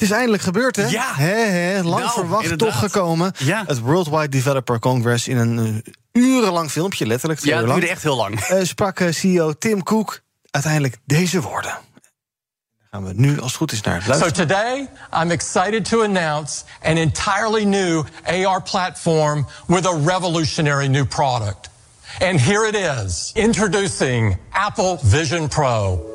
Het is eindelijk gebeurd, hè? Ja. Hè, hè, lang Nou, verwacht, inderdaad. toch gekomen. Ja. Het Worldwide Developer Congress in een eh, urenlang filmpje, letterlijk twee Ja, uur het duurde echt heel lang. eh, sprak eh, CEO Tim Cook uiteindelijk deze woorden. Daar gaan we nu, als het goed is, naar So luisteren. today, I'm excited to announce an entirely new AR platform with a revolutionary new product. And here it is, introducing Apple Vision Pro.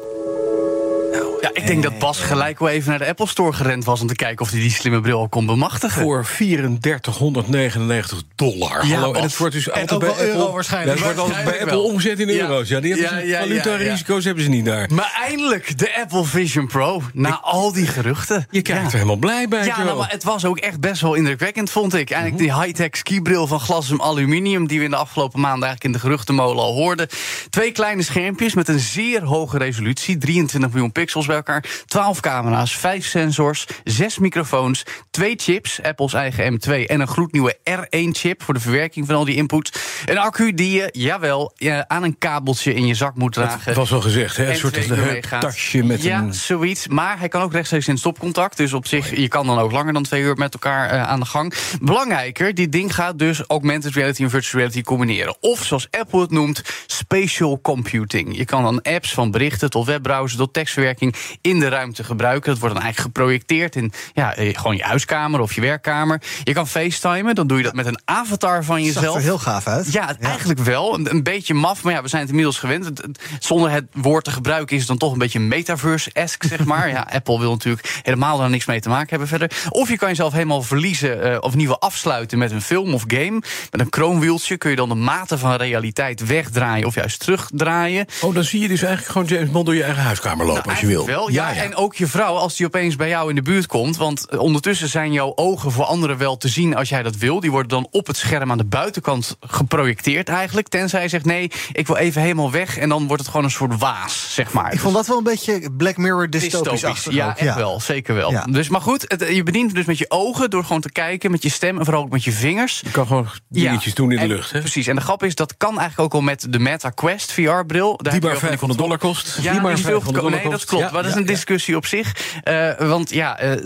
Ja, ik denk dat Bas gelijk wel even naar de Apple Store gerend was... om te kijken of hij die slimme bril al kon bemachtigen. Voor 3499 dollar. Ja, Hallo, en het wordt dus En altijd ook bij wel euro Apple, waarschijnlijk. Ja, het wordt altijd bij Apple wel. omgezet in euro's. Ja, die hebben Ja, valuta-risico's hebben ze niet daar. Maar eindelijk de Apple Vision Pro. Na al die geruchten. Je kijkt er helemaal blij bij, Ja, nou, maar het was ook echt best wel indrukwekkend, vond ik. Eigenlijk die high-tech skibril van glas en aluminium... die we in de afgelopen maanden eigenlijk in de geruchtenmolen al hoorden. Twee kleine schermpjes met een zeer hoge resolutie. 23 miljoen pixels bij elkaar. 12 camera's, 5 sensors, 6 microfoons, twee chips... Apples eigen M2 en een gloednieuwe R1-chip... voor de verwerking van al die inputs. Een accu die je, jawel, eh, aan een kabeltje in je zak moet dragen. Het was wel gezegd, hè? Een En soort meegaat. tasje met ja, een... zoiets. Maar hij kan ook rechtstreeks in stopcontact. Dus op zich, je kan dan ook langer dan twee uur met elkaar eh, aan de gang. Belangrijker, dit ding gaat dus augmented reality en virtual reality combineren. Of zoals Apple het noemt, spatial computing. Je kan dan apps van berichten tot webbrowser tot tekstverwerking in de ruimte gebruiken. Dat wordt dan eigenlijk geprojecteerd in ja, eh, gewoon je huiskamer of je werkkamer. Je kan facetimen, dan doe je dat met een avatar van Het zag jezelf. er heel gaaf uit. Ja, eigenlijk wel. Een, een beetje maf, maar ja, we zijn het inmiddels gewend. Zonder het woord te gebruiken is het dan toch een beetje metaverse-esque, zeg maar. ja, Apple wil natuurlijk helemaal daar niks mee te maken hebben verder. Of je kan jezelf helemaal verliezen, eh, of in ieder geval afsluiten met een film of game. Met een kroonwieltje kun je dan de mate van realiteit wegdraaien of juist terugdraaien. Oh, dan zie je dus eigenlijk gewoon James Bond door je eigen huiskamer lopen als je wil. Wel, ja, En ook je vrouw, als die opeens bij jou in de buurt komt. Want eh, ondertussen zijn jouw ogen voor anderen wel te zien als jij dat wil. Die worden dan op het scherm aan de buitenkant geprojecteerd eigenlijk. Tenzij je zegt nee, ik wil even helemaal weg. En dan wordt het gewoon een soort waas, zeg maar. Ik vond dat wel een beetje Black Mirror dystopisch Dystopisch, ja, echt wel, zeker wel. Ja. Dus, maar goed, het, je bedient het dus met je ogen door gewoon te kijken, met je stem en vooral ook met je vingers. Je kan gewoon dingetjes doen in de en- lucht, hè? Precies, en de grap is, dat kan eigenlijk ook al met de Meta Quest VR-bril. Die maar 500 dollar kost. Ja, die maar die is veel 500 goedkoper. dollar Nee, dat kost. klopt. Maar dat is een discussie op zich. Eh, want ja, eh,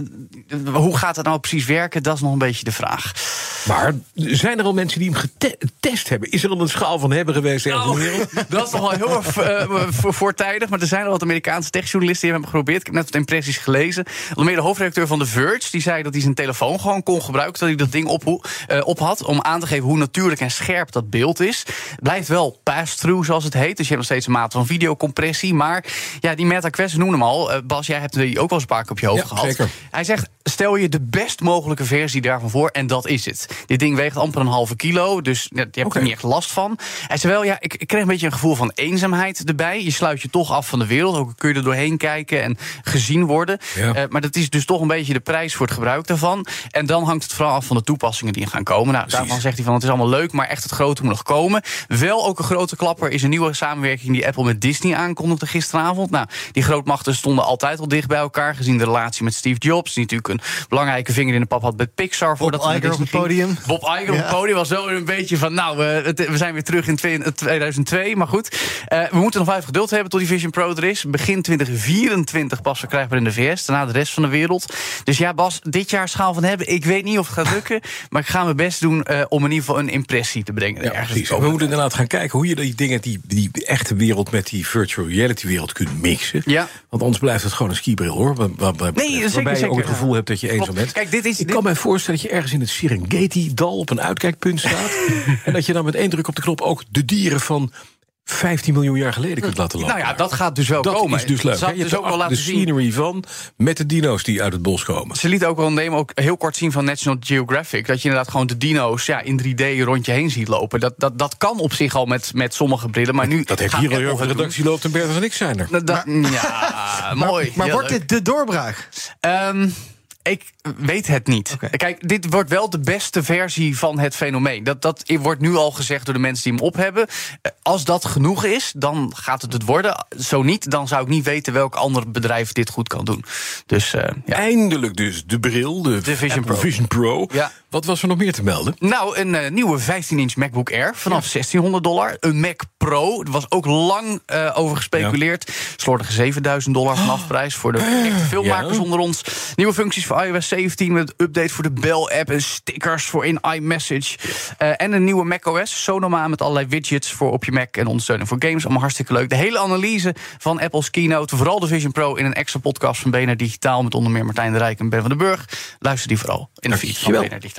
hoe gaat het nou precies werken? Dat is nog een beetje de vraag. Maar zijn er al mensen die hem gete- getest hebben? Is er al een schaal van hebben geweest ergens in de wereld? dat is nog wel heel erg eh, voor- voortijdig. Maar er zijn al wat Amerikaanse techjournalisten die hebben geprobeerd. Ik heb net wat impressies gelezen. Meer de hoofdredacteur van The Verge. Die zei dat hij zijn telefoon gewoon kon gebruiken. Dat hij dat ding op, op had. Om aan te geven hoe natuurlijk en scherp dat beeld is. Blijft wel pass-through zoals het heet. Dus je hebt nog steeds een mate van videocompressie. Maar ja, die Meta Quest, noemen hem al. Eh, Bas, jij hebt die ook wel eens een paar keer op je hoofd Ja, gehad. zeker. Hij zegt, stel je de best mogelijke versie daarvan voor. En dat is het. Dit ding weegt amper een halve kilo. Dus je hebt Oké. er niet echt last van. Zei wel, ja, ik, ik kreeg een beetje een gevoel van eenzaamheid erbij. Je sluit je toch af van de wereld. Ook kun je er doorheen kijken en gezien worden. Ja. Eh, maar dat is dus toch een beetje de prijs voor het gebruik daarvan. En dan hangt het vooral af van de toepassingen die gaan komen. Nou, daarvan zegt hij van, het is allemaal leuk, maar echt het grote moet nog komen. Wel ook een grote klapper is een nieuwe samenwerking die Apple met Disney aankondigde gisteravond. Nou, die grootmachten stonden altijd al dicht bij elkaar, gezien de relatie met Steve Jobs, die natuurlijk een belangrijke vinger in de pap had met Pixar. voordat naar Iger op het ging. podium. Bob Iger op het Ja. podium was wel een beetje van, nou, eh, het- we zijn weer terug in twee- 2002. Maar goed, eh, we moeten nog even geduld hebben tot die Vision Pro er is. Begin 2024 pas verkrijgbaar in de VS, daarna de rest van de wereld. Dus ja, Bas, dit jaar schaal van hebben. Ik weet niet of het gaat lukken, maar ik ga mijn best doen eh, om in ieder geval een impressie te brengen. Ja, precies. We moeten inderdaad gaan kijken hoe je die dingen, die, die echte wereld met die virtual reality wereld kunt mixen. Ja. Want anders blijft het gewoon een skibril hoor. Waar, waar, waar- Nee, zeker, waarbij je ook het gevoel hebt dat je eenzaam bent. Kijk, dit is- Ik dit- kan mij voorstellen dat je ergens in het Serengeti-dal op een uitkijkpunt staat. en dat je dan met één druk op de knop ook de dieren van 15 miljoen jaar geleden kunt laten lopen. Nou ja, dat gaat dus wel dat komen. is dus leuk. Ze Je dus hebt ook wel de laten zien. scenery van met de dino's die uit het bos komen. Ze liet ook wel nemen, ook heel kort zien van National Geographic. Dat je inderdaad gewoon de dino's ja, in 3D rond je heen ziet lopen. Dat, dat, dat kan op zich al met, met sommige brillen. Maar nu Dat heeft hier al over de redactie loopt en Bert en ik zijn er. Dat- dat- ja, mooi. Maar Heel wordt dit de doorbraak? Ehm, Ik weet het niet. Kijk, dit wordt wel de beste versie van het fenomeen. Dat, dat wordt nu al gezegd door de mensen die hem op hebben. Eh, Als dat genoeg is, dan gaat het het worden. Zo niet, dan zou ik niet weten welk ander bedrijf dit goed kan doen. Dus eh, ja. Eindelijk dus de bril, de, De Vision Apple Pro. Vision Pro. Ja. Wat was er nog meer te melden? Nou, een eh, nieuwe 15-inch MacBook Air vanaf 1600 dollar. Een Mac Pro, er was ook lang eh, over gespeculeerd. Slordige 7000 dollar vanaf prijs voor de echte filmmakers Ja. onder ons. Nieuwe functies voor iOS 17 met update voor de Bell-app... en stickers voor in iMessage. Eh, en een nieuwe macOS, Sonoma met allerlei widgets voor op je Mac... en ondersteuning voor games, allemaal hartstikke leuk. De hele analyse van Apple's keynote, vooral de Vision Pro... in een extra podcast van BNR Digitaal... met onder meer Martijn de Rijk en Ben van den Burg. Luister die vooral in de feed van. BNR Digitaal.